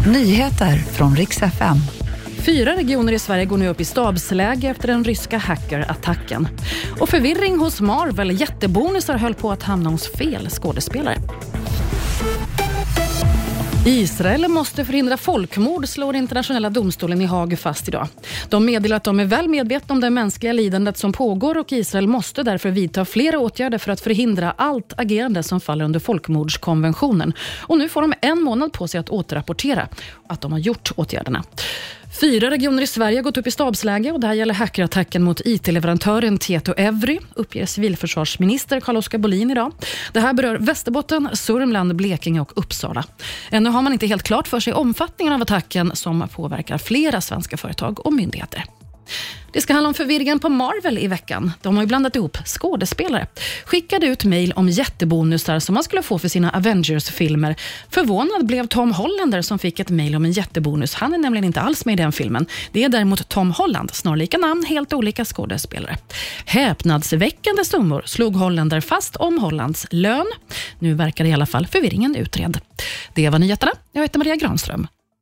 Nyheter från riks FM. Fyra regioner i Sverige går nu upp i stabsläge efter den ryska hackerattacken. Och förvirring hos Marvel. Jättebonusar höll på att hamna hos fel skådespelare. Israel måste förhindra folkmord, slår internationella domstolen i Haag fast idag. De meddelar att de är väl medvetna om det mänskliga lidandet som pågår och Israel måste därför vidta flera åtgärder för att förhindra allt agerande som faller under folkmordskonventionen. Och nu får de en månad på sig att återrapportera att de har gjort åtgärderna. Fyra regioner i Sverige har gått upp i stabsläge och det här gäller hackerattacken mot IT-leverantören Tieto-Evry, uppger civilförsvarsminister Carl-Oskar Bolin idag. Det här berör Västerbotten, Sörmland, Blekinge och Uppsala. Ännu har man inte helt klart för sig omfattningen av attacken som påverkar flera svenska företag och myndigheter. Det ska handla om förvirringen på Marvel i veckan. De har ju blandat ihop skådespelare. Skickade ut mejl om jättebonusar som man skulle få för sina Avengers-filmer. Förvånad blev Tom Hollander som fick ett mejl om en jättebonus. Han är nämligen inte alls med i den filmen. Det är däremot Tom Holland, snarlika namn, helt olika skådespelare. Häpnadsväckande summor slog Hollander fast om Hollands lön. Nu verkar i alla fall förvirringen utredd. Det var nyheterna. Jag heter Maria Granström.